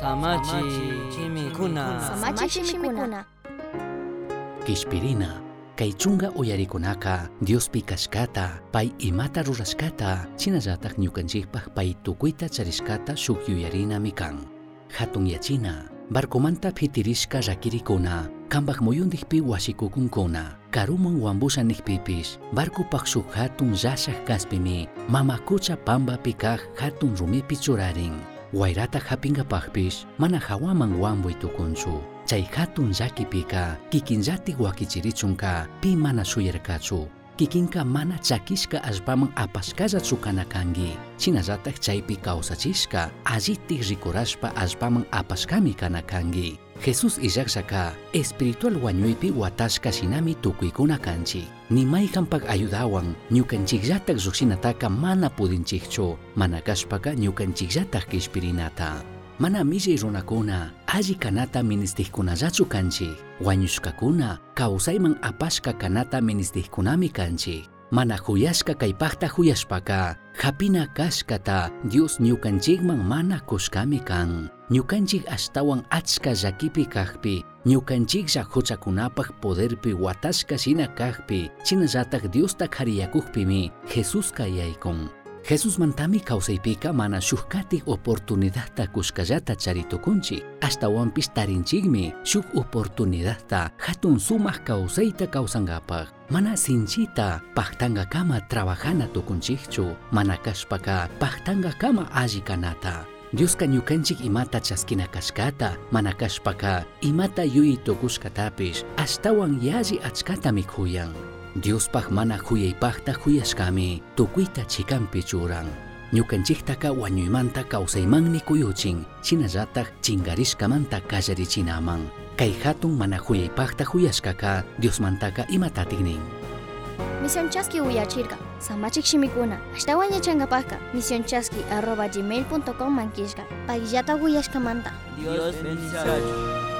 Samachi chimikuna. Samachi shimikuna. Kishpirina, kay chunga uyarikunaka Diospi kashkata, pay imata rurashkata, chinallatak ñukanchikpaq pay tukuyta charishkata shuk yuyarina mikan. Hatun yachina, barkomanta phitirishka rakirikuna, kambaq muyundikpi wasikukunkuna, karuman wambushanikpipish, barkupaq shuk hatun llashaq kaspimi, mamakucha pambapi kaq hatun rumipi churarin. Wayrata hapingapaqpish, mana hawaman wambuy tukunchu. Chay hatun llakipika, kikinllati wakichirichunka, pi mana suyarkachu. Kikinka mana chakishka allpaman apashkallachu kana kangi. Chinallatak chaypi kawsachishka, allitik rikurashpa allpaman apashkami kana kangi. Jesus illakshaka, espiritual wañuypi watashka shinami tukuykuna kanchik. Nimaykanpak ayudawan, ñukanchikllatak llukshinataka mana pudinchikchu, mana kashpaka ñukanchikllatak kishpirinata. Mana millay runakuna, alli kanata ministihkunallachu kanchik. Wañushkakuna, kawsayman apashka kanata ministihkunami kanchik. Mana huyashka kaypakta huyashpaka, hapina kashkata Dios ñukanchikman mana kushkami kan. Ñukanchik ashtawan achka llakipi kaqpi, ñukanchiklla huchakunapaq poderpi watashka shina kaqpi, chinallatak Diosta qhariyakuqpimi Jesusqa yaykun. Jesus mantami kawsaypika mana shukkatik oportunidadta kushkallata charitukunchik. Ashtawanpish tarinchikmi shuk oportunidadta hatun sumaq kawsayta kawsankapaq. Mana sinchita paktanga kama trabajana tukunchikchu, mana kashpaka paktanga kama alli kanata. Dioska ñukanchik imata chaskina kashkata, mana kashpaka imata yuyi tukushkatapish, ashtawan yalli achkata mikhuyan. Diospaq mana huyaypaqta huyashkami tukuyta chikampi churan. Ñukanchiktaka wañuymanta kawsaymanmi kuyuchin, chinallatak chingarishkamanta kallarichinaman. Kay hatun mana huyaypaqta huyashkaka Diosmantaka imatatik nin. Misión Chasqui uyachirka. Samachik shimikuna. Ashtawan yachankapaka. Misión Chasqui arroba gmail.com mankishka. Pagillata uyashkamanta. Dios bendiga.